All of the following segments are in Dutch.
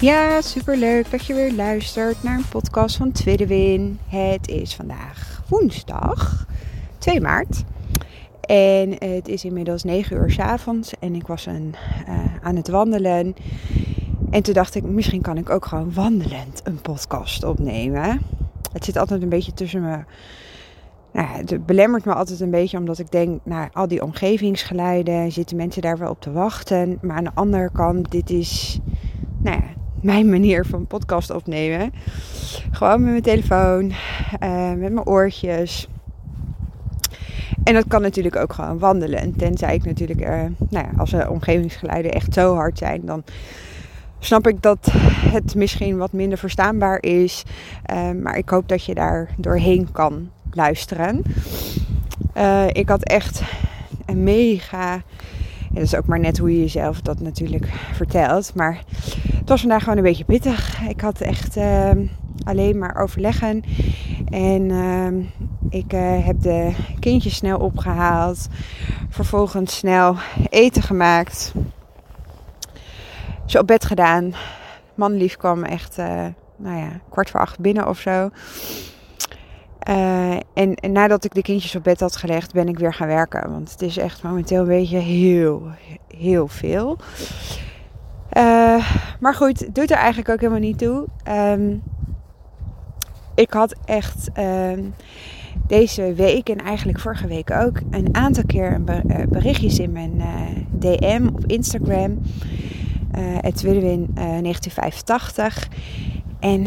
Ja, super leuk dat je weer luistert naar een podcast van Tweede Win. Het is vandaag woensdag 2 maart. En het is inmiddels 9 uur s avonds en ik was uh, aan het wandelen. En toen dacht ik, misschien kan ik ook gewoon wandelend een podcast opnemen. Het zit altijd een beetje tussen me. Nou, het belemmert me altijd een beetje omdat ik denk, nou, al die omgevingsgeluiden, zitten mensen daar wel op te wachten. Maar aan de andere kant, dit is, nou ja, mijn manier van podcast opnemen. Gewoon met mijn telefoon, uh, met mijn oortjes. En dat kan natuurlijk ook gewoon wandelen. Tenzij ik natuurlijk, uh, nou ja, als de omgevingsgeluiden echt zo hard zijn, dan snap ik dat het misschien wat minder verstaanbaar is. Uh, maar ik hoop dat je daar doorheen kan luisteren. Ik had echt een mega. Ja, dat is ook maar net hoe je jezelf dat natuurlijk vertelt. Maar het was vandaag gewoon een beetje pittig. Ik had echt uh, alleen maar overleggen. En ehm, ik uh, heb de kindjes snel opgehaald. Vervolgens snel eten gemaakt. Ze op bed gedaan. Manlief kwam echt, uh, nou ja, kwart voor acht binnen of zo. Uh, en, en, nadat ik de kindjes op bed had gelegd, ben ik weer gaan werken. Want het is echt momenteel een beetje heel, heel veel. Uh, maar goed, doet er eigenlijk ook helemaal niet toe. Um, ik had echt um, deze week en eigenlijk vorige week ook een aantal keer een berichtjes in mijn DM op Instagram. Uh, het Widwin 1985. En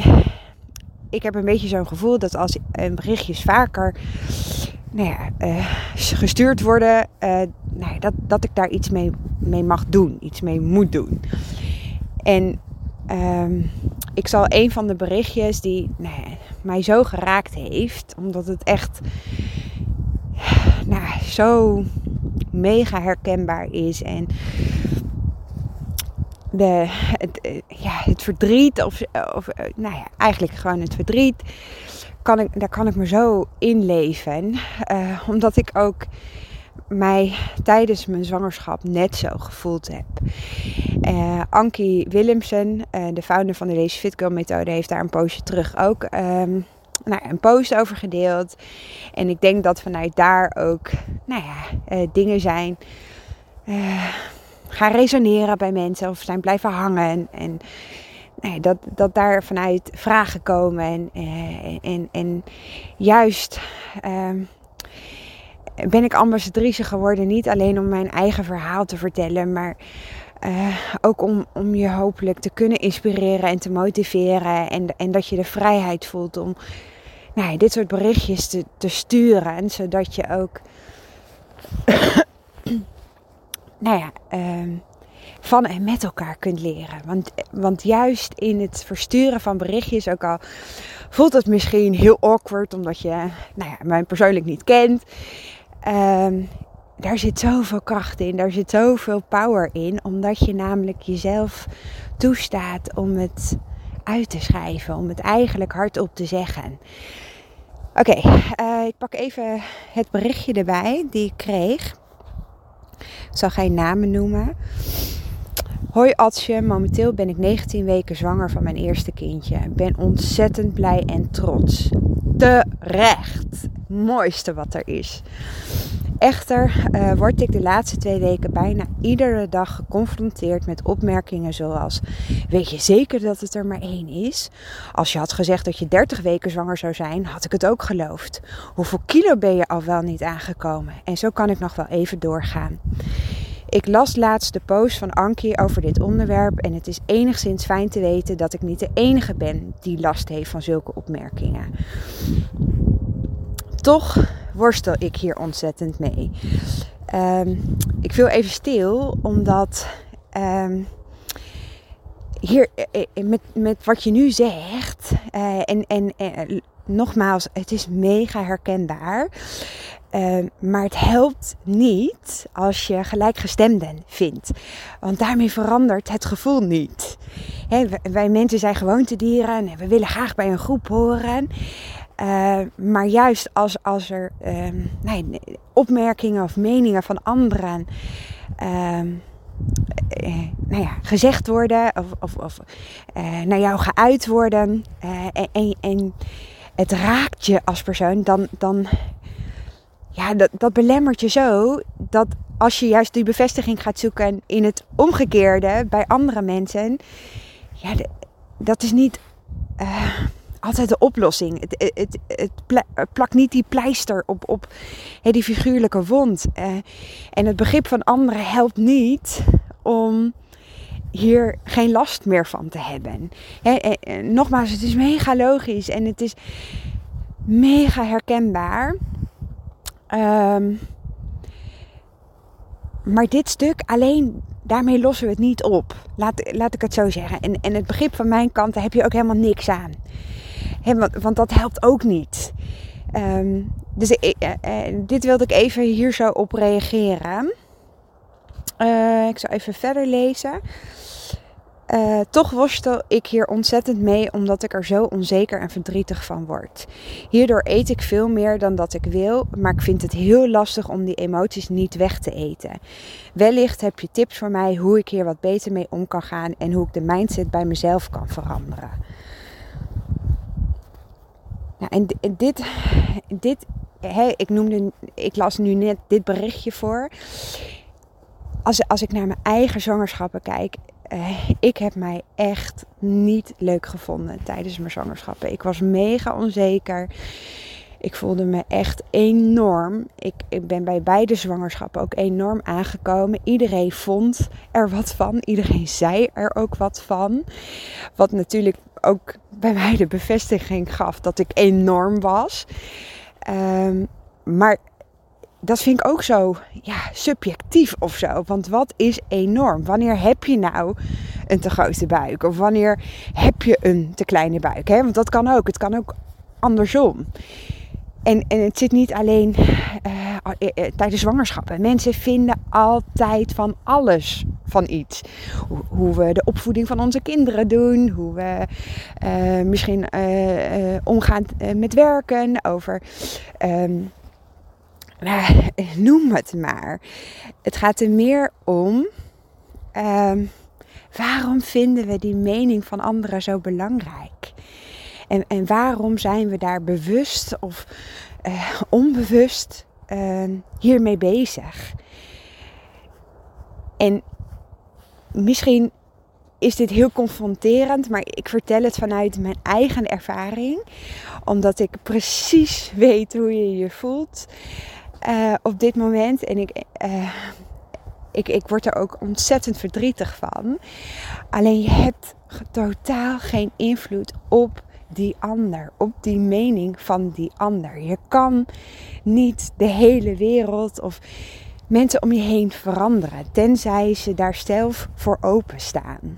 ik heb een beetje zo'n gevoel dat als berichtjes vaker nou ja, uh, gestuurd worden, uh, nou ja, dat, dat ik daar iets mee, mee mag doen, iets mee moet doen. En um, ik zal een van de berichtjes die nou mij zo geraakt heeft, omdat het echt nou, zo mega herkenbaar is en de, het, ja, het verdriet, of, of nou ja, eigenlijk gewoon het verdriet, kan ik, daar kan ik me zo inleven. Uh, omdat ik ook mij tijdens mijn zwangerschap net zo gevoeld heb. Uh, Ankie Willemsen, uh, de founder van de Lazy Fit Girl methode, heeft daar een poosje terug ook um, nou, een post over gedeeld. En ik denk dat vanuit daar ook nou ja, dingen zijn gaan resoneren bij mensen of zijn blijven hangen. En nee, dat, dat daar vanuit vragen komen. En, en, en, juist um, ben ik ambassadrice geworden. Niet alleen om mijn eigen verhaal te vertellen, maar uh, ook om, om je hopelijk te kunnen inspireren en te motiveren. En, en dat je de vrijheid voelt om nou, dit soort berichtjes te, te sturen. Zodat je ook nou ja, uh, van en met elkaar kunt leren. Want, want juist in het versturen van berichtjes, ook al voelt het misschien heel awkward, omdat je nou ja, mij persoonlijk niet kent. Um, daar zit zoveel kracht in, daar zit zoveel power in, omdat je namelijk jezelf toestaat om het uit te schrijven, om het eigenlijk hardop te zeggen. Oké, uh, ik pak even het berichtje erbij die ik kreeg. Ik zal geen namen noemen. Hoi Atsje, momenteel ben ik 19 weken zwanger van mijn eerste kindje. Ben ontzettend blij en trots. Terecht. Mooiste wat er is. Echter uh, word ik de laatste twee weken bijna iedere dag geconfronteerd met opmerkingen zoals: Weet je zeker dat het er maar één is? Als je had gezegd dat je 30 weken zwanger zou zijn, had ik het ook geloofd. Hoeveel kilo ben je al wel niet aangekomen? En zo kan ik nog wel even doorgaan. Ik las laatst de post van Ankie over dit onderwerp en het is enigszins fijn te weten dat ik niet de enige ben die last heeft van zulke opmerkingen. Toch worstel ik hier ontzettend mee. ehm, ik viel even stil omdat ehm, hier eh, eh, met, met wat je nu zegt en, en nogmaals, het is mega herkenbaar. Ehm, maar het helpt niet als je gelijkgestemden vindt. Want daarmee verandert het gevoel niet. wij mensen zijn gewoontedieren en we willen graag bij een groep horen. Uh, maar juist als, als er nee, opmerkingen of meningen van anderen uh, nou ja, gezegd worden of, of, of eh, naar jou geuit worden en, en, en, het raakt je als persoon, dan, dan ja, dat, dat belemmert je zo dat als je juist die bevestiging gaat zoeken in het omgekeerde bij andere mensen, ja, dat is niet altijd de oplossing. Het, het, het, plakt niet die pleister op, op die figuurlijke wond. Uh, en het begrip van anderen helpt niet om hier geen last meer van te hebben. Eh, nogmaals, het is mega logisch en het is mega herkenbaar. Um, maar dit stuk alleen, daarmee lossen we het niet op. Laat, laat ik het zo zeggen. En, en het begrip van mijn kant, daar heb je ook helemaal niks aan. Want, want, dat helpt ook niet. Um, dus uh, uh, dit wilde ik even hier zo op reageren. Uh, ik zal even verder lezen. Toch worstel ik hier ontzettend mee omdat ik er zo onzeker en verdrietig van word. Hierdoor eet ik veel meer dan dat ik wil, maar ik vind het heel lastig om die emoties niet weg te eten. Wellicht heb je tips voor mij hoe ik hier wat beter mee om kan gaan en hoe ik de mindset bij mezelf kan veranderen. Nou, en dit, dit ik noemde, ik las nu net dit berichtje voor. Als, als ik naar mijn eigen zwangerschappen kijk, uh, ik heb mij echt niet leuk gevonden tijdens mijn zwangerschappen. Ik was mega onzeker. Ik voelde me echt enorm. Ik, ik, ben bij beide zwangerschappen ook enorm aangekomen. Iedereen vond er wat van. Iedereen zei er ook wat van. Wat natuurlijk ook bij mij de bevestiging gaf dat ik enorm was. Um, maar dat vind ik ook zo ja, subjectief of zo. Want wat is enorm? Wanneer heb je nou een te grote buik? Of wanneer heb je een te kleine buik? Hè? Want dat kan ook. Het kan ook andersom. En, en het zit niet alleen uh, tijdens zwangerschappen. Mensen vinden altijd van alles van iets. Hoe, we de opvoeding van onze kinderen doen. Hoe we misschien omgaan met werken. Over... Um, noem het maar. Het gaat er meer om. Um, waarom vinden we die mening van anderen zo belangrijk? En, en waarom zijn we daar bewust of onbewust uh, hiermee bezig? En misschien is dit heel confronterend, maar ik vertel het vanuit mijn eigen ervaring, omdat ik precies weet hoe je je voelt uh, op dit moment. En ik, uh, ik, ik word er ook ontzettend verdrietig van. Alleen je hebt totaal geen invloed op die ander, op die mening van die ander. Je kan niet de hele wereld of mensen om je heen veranderen, tenzij ze daar zelf voor openstaan.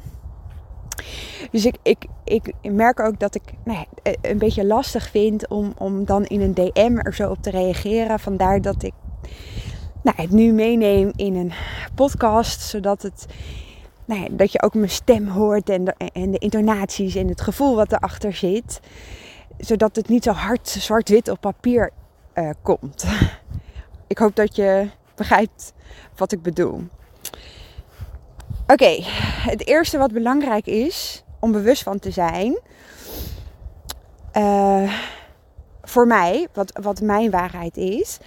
Dus ik, ik, ik merk ook dat ik nou ja, een beetje lastig vind om, om dan in een DM er zo op te reageren. Vandaar dat ik nou, het nu meeneem in een podcast, zodat het, nou dat je ook mijn stem hoort en de, en de intonaties en het gevoel wat erachter zit. Zodat het niet zo hard zwart-wit op papier uh, komt. ik hoop dat je begrijpt wat ik bedoel. Oké, het eerste wat belangrijk is om bewust van te zijn. Uh, voor mij, wat, wat mijn waarheid is.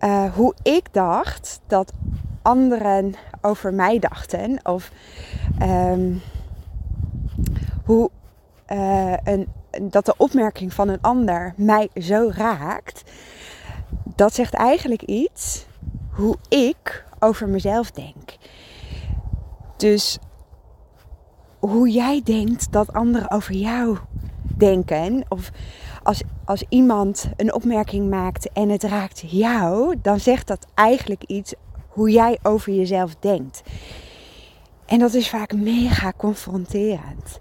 Uh, hoe ik dacht dat anderen over mij dachten. Of um, hoe uh, een, dat de opmerking van een ander mij zo raakt. Dat zegt eigenlijk iets hoe ik over mezelf denk. Dus hoe jij denkt dat anderen over jou denken of als, als iemand een opmerking maakt en het raakt jou, dan zegt dat eigenlijk iets hoe jij over jezelf denkt. En dat is vaak mega confronterend.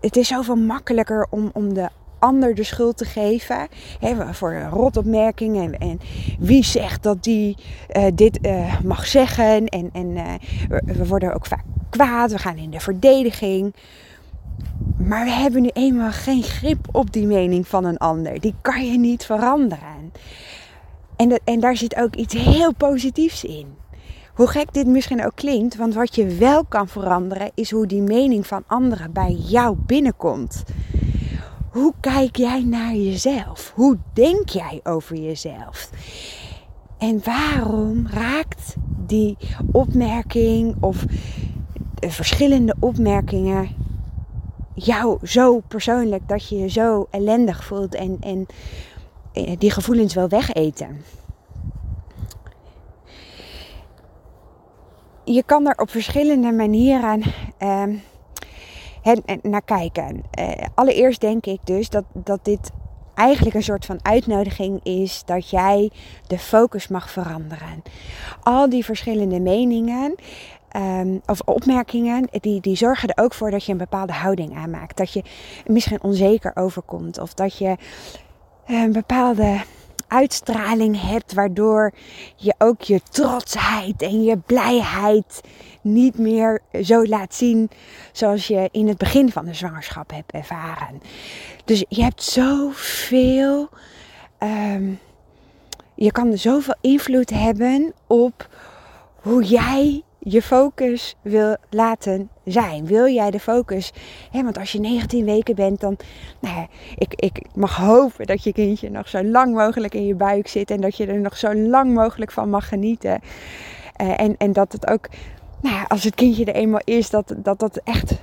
Het is zoveel makkelijker om, om de ander de schuld te geven. Hè, voor rotopmerkingen. En, en wie zegt dat die uh, dit uh, mag zeggen. En, en uh, we worden ook vaak kwaad. We gaan in de verdediging. Maar we hebben nu eenmaal geen grip op die mening van een ander. Die kan je niet veranderen. En, en daar zit ook iets heel positiefs in. Hoe gek dit misschien ook klinkt, want wat je wel kan veranderen is hoe die mening van anderen bij jou binnenkomt. Hoe kijk jij naar jezelf? Hoe denk jij over jezelf? En waarom raakt die opmerking of de verschillende opmerkingen jou zo persoonlijk dat je je zo ellendig voelt en, en die gevoelens wil wegeten? Je kan er op verschillende manieren uh, naar kijken. Uh, allereerst denk ik dus dat, dat dit eigenlijk een soort van uitnodiging is dat jij de focus mag veranderen. Al die verschillende meningen. Um, of opmerkingen, die, die zorgen er ook voor dat je een bepaalde houding aanmaakt. Dat je misschien onzeker overkomt. Of dat je een bepaalde uitstraling hebt, waardoor je ook je trotsheid en je blijheid niet meer zo laat zien zoals je in het begin van de zwangerschap hebt ervaren. Dus je hebt zoveel, um, je kan zoveel invloed hebben op hoe jij je focus wil laten zijn. Wil jij de focus? Hè, want als je 19 weken bent, dan. Nou ja, ik, ik mag hopen dat je kindje nog zo lang mogelijk in je buik zit. En dat je er nog zo lang mogelijk van mag genieten. Uh, en, en dat het ook. Nou ja, als het kindje er eenmaal is, dat dat, dat echt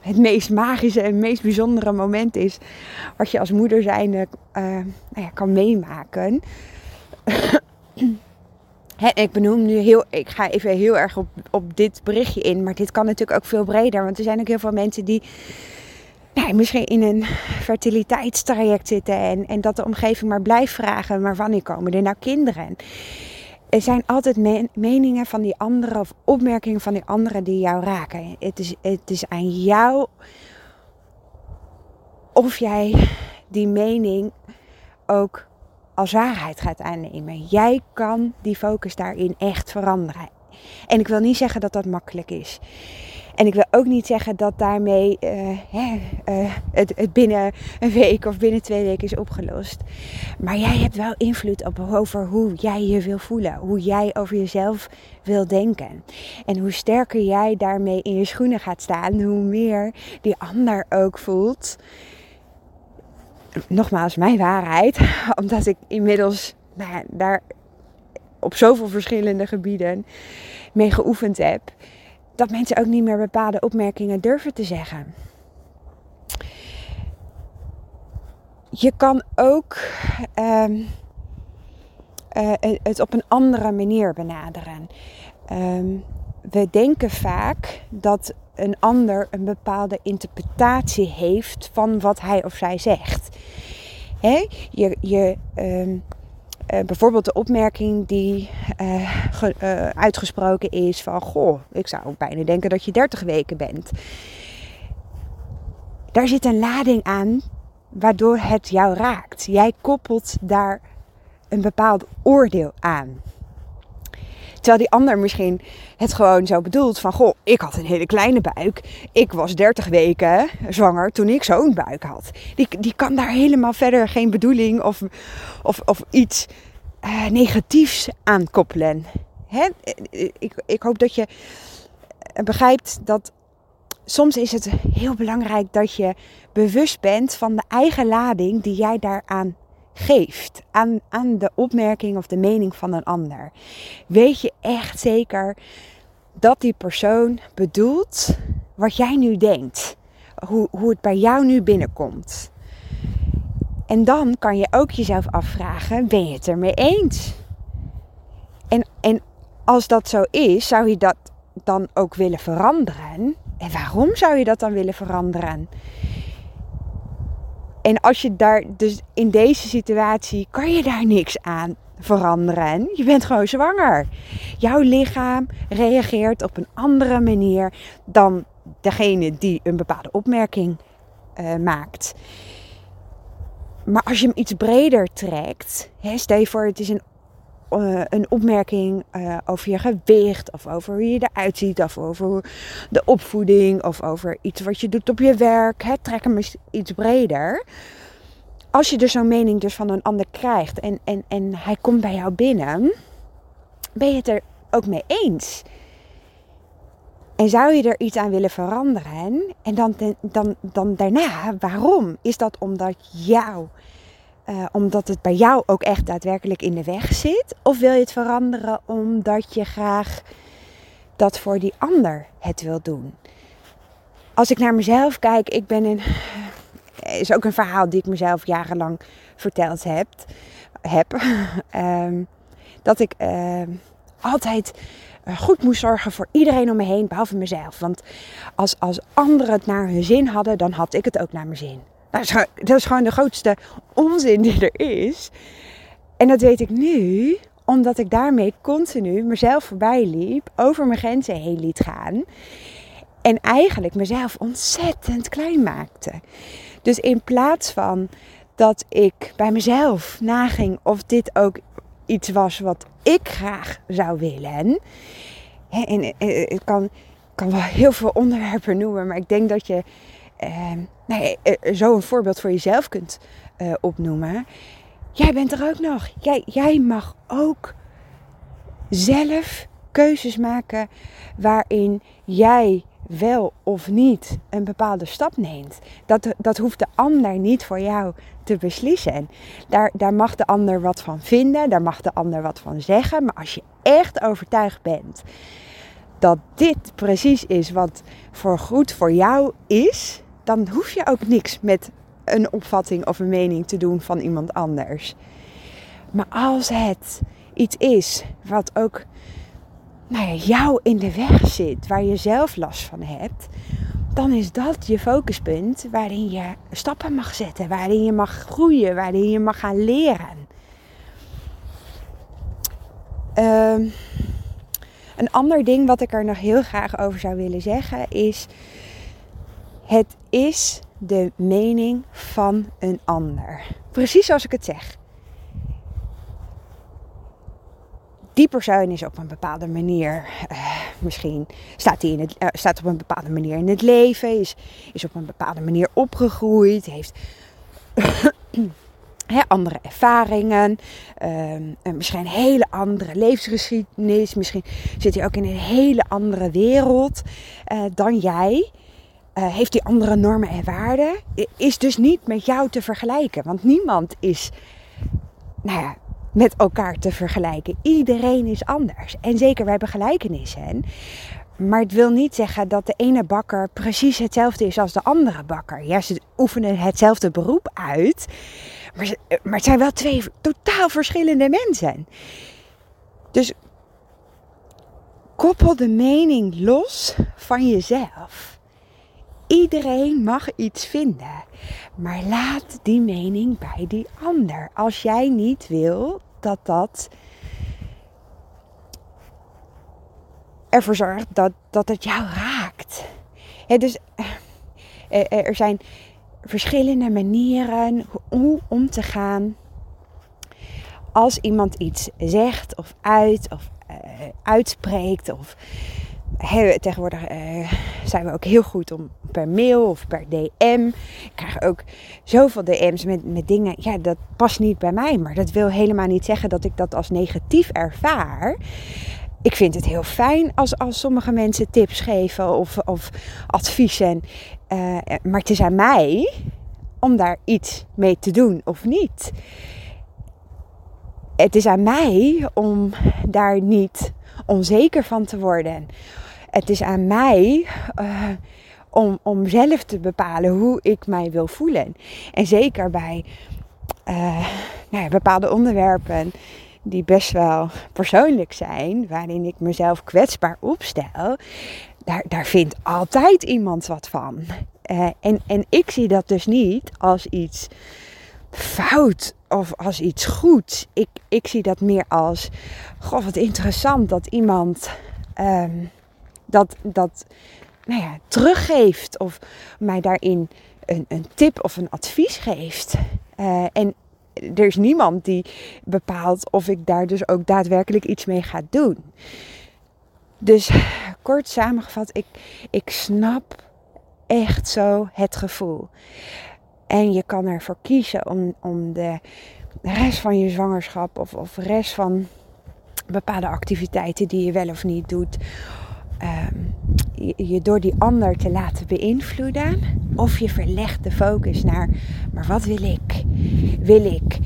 het meest magische en meest bijzondere moment is. Wat je als moeder zijnde uh, nou ja, kan meemaken ik benoem nu heel, ik ga even heel erg op, op dit berichtje in, maar dit kan natuurlijk ook veel breder. Want er zijn ook heel veel mensen die nou, misschien in een fertiliteitstraject zitten en, en dat de omgeving maar blijft vragen, maar wanneer komen er nou kinderen? Er zijn altijd meningen van die anderen of opmerkingen van die anderen die jou raken. Het is, het is aan jou of jij die mening ook als waarheid gaat aannemen. Jij kan die focus daarin echt veranderen. En ik wil niet zeggen dat dat makkelijk is. En ik wil ook niet zeggen dat daarmee hè, uh, het, het, binnen een week of binnen twee weken is opgelost. Maar jij hebt wel invloed op over hoe jij je wil voelen. Hoe jij over jezelf wil denken. En hoe sterker jij daarmee in je schoenen gaat staan, hoe meer die ander ook voelt nogmaals mijn waarheid, omdat ik inmiddels nou daar op zoveel verschillende gebieden mee geoefend heb, dat mensen ook niet meer bepaalde opmerkingen durven te zeggen. Je kan ook um, uh, het op een andere manier benaderen. Um, we denken vaak dat een ander een bepaalde interpretatie heeft van wat hij of zij zegt. Hè? Je, je, uh, uh, bijvoorbeeld de opmerking die ge, uh, uitgesproken is van... Goh, ik zou bijna denken dat je 30 weken bent. Daar zit een lading aan waardoor het jou raakt. Jij koppelt daar een bepaald oordeel aan. Terwijl die ander misschien het gewoon zo bedoelt van... Goh, ik had een hele kleine buik. Ik was 30 weken zwanger toen ik zo'n buik had. Die, die kan daar helemaal verder geen bedoeling of, of, of iets uh, negatiefs aan koppelen. Hè? Ik, ik hoop dat je begrijpt dat soms is het heel belangrijk dat je bewust bent van de eigen lading die jij daaraan geeft aan, aan de opmerking of de mening van een ander. Weet je echt zeker dat die persoon bedoelt wat jij nu denkt. Hoe, hoe het bij jou nu binnenkomt. En dan kan je ook jezelf afvragen: ben je het ermee eens? En, en als dat zo is, zou je dat dan ook willen veranderen? En waarom zou je dat dan willen veranderen? En als je daar, dus in deze situatie, kan je daar niks aan veranderen. Je bent gewoon zwanger. Jouw lichaam reageert op een andere manier dan degene die een bepaalde opmerking uh, maakt. Maar als je hem iets breder trekt, hè, stel je voor, het is een, uh, een opmerking uh, over je gewicht, of over hoe je eruit ziet, of over de opvoeding, of over iets wat je doet op je werk. Hè, trek hem eens iets breder. Als je dus zo'n mening dus van een ander krijgt en, en, en hij komt bij jou binnen, ben je het er ook mee eens. En zou je er iets aan willen veranderen? En dan, dan, dan daarna, waarom? Is dat omdat jou, uh, omdat het bij jou ook echt daadwerkelijk in de weg zit? Of wil je het veranderen omdat je graag dat voor die ander het wil doen? Als ik naar mezelf kijk, ik ben een. Is ook een verhaal die ik mezelf jarenlang verteld heb. heb um, dat ik uh, altijd eh, goed moest zorgen voor iedereen om me heen, behalve mezelf. Want als, als anderen het naar hun zin hadden, dan had ik het ook naar mijn zin. Dat is, dat is gewoon de grootste onzin die er is. En dat weet ik nu, omdat ik daarmee continu mezelf voorbij liep, over mijn grenzen heen liet gaan. En eigenlijk mezelf ontzettend klein maakte. Dus in plaats van dat ik bij mezelf naging of dit ook iets was wat ik graag zou willen. En, ik kan, kan wel heel veel onderwerpen noemen, maar ik denk dat je eh, nou zo een voorbeeld voor jezelf kunt uh, opnoemen. Jij bent er ook nog. Jij, jij mag ook zelf keuzes maken waarin jij wel of niet een bepaalde stap neemt. Dat, dat hoeft de ander niet voor jou te beslissen. Daar, daar mag de ander wat van vinden, daar mag de ander wat van zeggen. Maar als je echt overtuigd bent dat dit precies is wat voor goed voor jou is, dan hoef je ook niks met een opvatting of een mening te doen van iemand anders. Maar als het iets is wat ook nou ja, jou in de weg zit, waar je zelf last van hebt, dan is dat je focuspunt waarin je stappen mag zetten, waarin je mag groeien, waarin je mag gaan leren. Uh, een ander ding wat ik er nog heel graag over zou willen zeggen is: het is de mening van een ander. Precies zoals ik het zeg. die persoon is op een bepaalde manier, uh, misschien staat, hij uh, staat op een bepaalde manier in het leven, is, is op een bepaalde manier opgegroeid, heeft andere ervaringen, uh, misschien een hele andere levensgeschiedenis, misschien zit hij ook in een hele andere wereld uh, dan jij. Heeft die andere normen en waarden, is dus niet met jou te vergelijken. Want niemand is nou ja, met elkaar te vergelijken. Iedereen is anders. En zeker, wij hebben gelijkenissen. Maar het wil niet zeggen dat de ene bakker precies hetzelfde is als de andere bakker. Ja, ze oefenen hetzelfde beroep uit. Maar, ze, maar het zijn wel twee totaal verschillende mensen. Dus koppel de mening los van jezelf. Iedereen mag iets vinden. Maar laat die mening bij die ander. Als jij niet wil dat dat ervoor zorgt dat, dat het jou raakt. dus eh, eh, er zijn verschillende manieren hoe om te gaan als iemand iets zegt of uit of uh, uitspreekt of tegenwoordig uh, zijn we ook heel goed om per mail of per DM. Ik krijg ook zoveel DM's met, met dingen. Ja, dat past niet bij mij. Maar dat wil helemaal niet zeggen dat ik dat als negatief ervaar. Ik vind het heel fijn als, als sommige mensen tips geven of, of adviezen. Uh, maar het is aan mij om daar iets mee te doen of niet. Het is aan mij om daar niet onzeker van te worden het is aan mij uh, om, om zelf te bepalen hoe ik mij wil voelen. En zeker bij uh, nou ja, bepaalde onderwerpen die best wel persoonlijk zijn, waarin ik mezelf kwetsbaar opstel, daar, daar vindt altijd iemand wat van. Eh, en, en ik zie dat dus niet als iets fout of als iets goeds. Ik, ik zie dat meer als, goh, wat interessant dat iemand ehm, dat, dat nou ja, teruggeeft of mij daarin een, een tip of een advies geeft. Uh, en er is niemand die bepaalt of ik daar dus ook daadwerkelijk iets mee ga doen. Dus kort samengevat, ik, ik snap echt zo het gevoel. En je kan ervoor kiezen om, om de rest van je zwangerschap of, of rest van bepaalde activiteiten die je wel of niet doet, um, je, door die ander te laten beïnvloeden. Of je verlegt de focus naar, maar wat wil ik? Wil ik,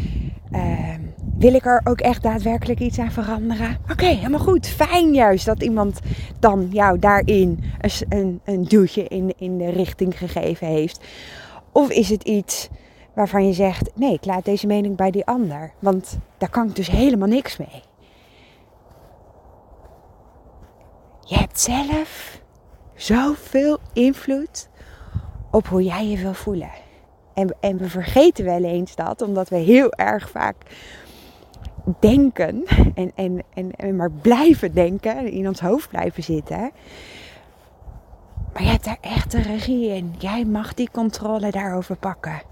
uh, wil ik er ook echt daadwerkelijk iets aan veranderen? Oké, helemaal goed. Fijn juist dat iemand dan jou daarin een, een duwtje in, in de richting gegeven heeft. Of is het iets waarvan je zegt, nee, ik laat deze mening bij die ander. Want daar kan ik dus helemaal niks mee. Je hebt zelf zoveel invloed op hoe jij je wil voelen. En, en we vergeten wel eens dat, omdat we heel erg vaak denken en, en, en, en maar blijven denken, in ons hoofd blijven zitten. Maar je hebt daar echt de regie in. Jij mag die controle daarover pakken.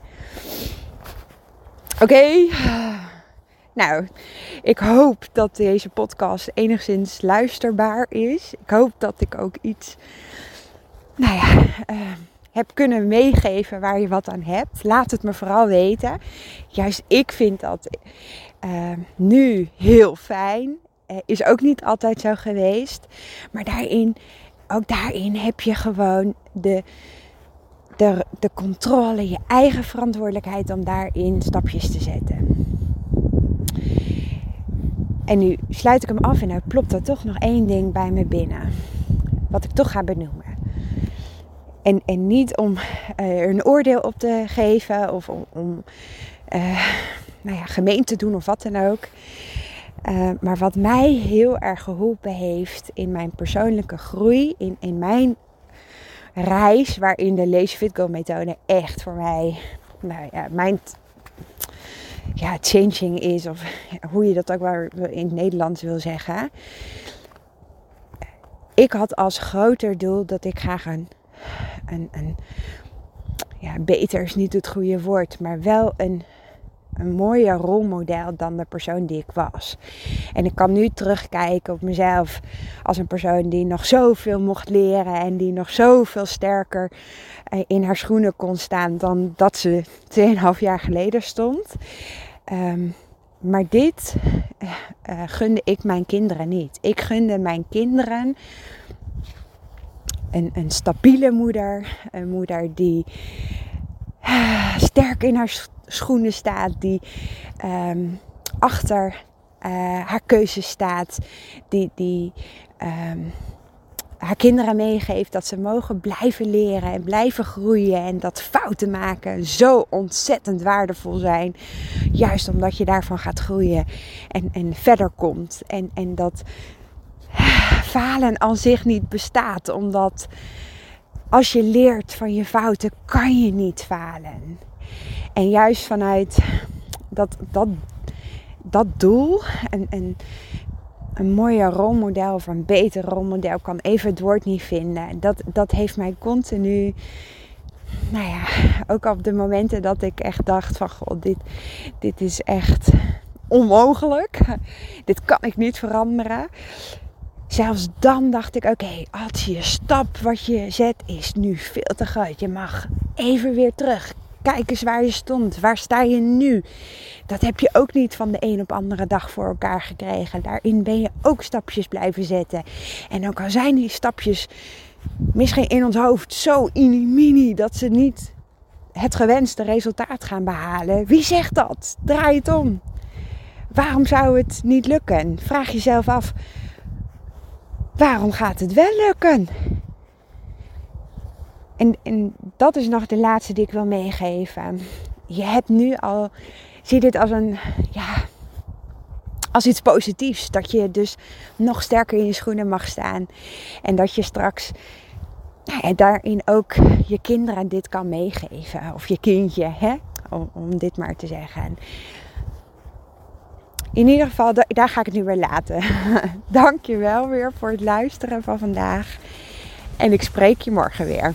Oké. Nou, ik hoop dat deze podcast enigszins luisterbaar is. Ik hoop dat ik ook iets, nou ja, uh, heb kunnen meegeven waar je wat aan hebt. Laat het me vooral weten. Juist ik vind dat uh, nu heel fijn. Uh, is ook niet altijd zo geweest. Maar daarin, ook daarin heb je gewoon de, de, de controle, je eigen verantwoordelijkheid om daarin stapjes te zetten. En nu sluit ik hem af en nou plopt er toch nog één ding bij me binnen. Wat ik toch ga benoemen. En, en niet om uh, er een oordeel op te geven of om, om uh, nou ja, gemeen te doen of wat dan ook. Uh, maar wat mij heel erg geholpen heeft in mijn persoonlijke groei, in, in mijn reis, waarin de Lazy Fit Go methode echt voor mij, nou ja, mijn ja, changing is, of hoe je dat ook maar in het Nederlands wil zeggen. Ik had als groter doel dat ik graag een, een, een ja, beter is niet het goede woord, maar wel een een mooier rolmodel dan de persoon die ik was. En ik kan nu terugkijken op mezelf als een persoon die nog zoveel mocht leren en die nog zoveel sterker eh, in haar schoenen kon staan dan dat ze 2,5 jaar geleden stond. Ehm, maar dit uh, gunde ik mijn kinderen niet. Ik gunde mijn kinderen een, een stabiele moeder, een moeder die sterk in haar schoenen staat, die ehm, achter uh, haar keuze staat, die, die um, haar kinderen meegeeft dat ze mogen blijven leren en blijven groeien en dat fouten maken zo ontzettend waardevol zijn. Juist omdat je daarvan gaat groeien en, en verder komt. En, en dat falen aan zich niet bestaat, omdat als je leert van je fouten, kan je niet falen. En juist vanuit dat, dat, dat doel en, en een mooier rolmodel of een beter rolmodel kan even het woord niet vinden. Dat, dat heeft mij continu, nou ja, ook op de momenten dat ik echt dacht van god, dit, dit is echt onmogelijk. Dit kan ik niet veranderen. Zelfs dan dacht ik, oké, als je stap wat je zet is nu veel te groot. Je mag even weer terug. Kijk eens waar je stond. Waar sta je nu? Dat heb je ook niet van de een op andere dag voor elkaar gekregen. Daarin ben je ook stapjes blijven zetten. En ook al zijn die stapjes misschien in ons hoofd zo mini dat ze niet het gewenste resultaat gaan behalen. Wie zegt dat? Draai het om. Waarom zou het niet lukken? Vraag jezelf af: waarom gaat het wel lukken? En, en dat is nog de laatste die ik wil meegeven. Je hebt nu al, zie dit als een, ja, als iets positiefs. Dat je dus nog sterker in je schoenen mag staan. En dat je straks nou daarin ook je kinderen dit kan meegeven. Of je kindje, hè? Om, om dit maar te zeggen. In ieder geval, daar ga ik het nu weer laten. Dank je wel weer voor het luisteren van vandaag. En ik spreek je morgen weer.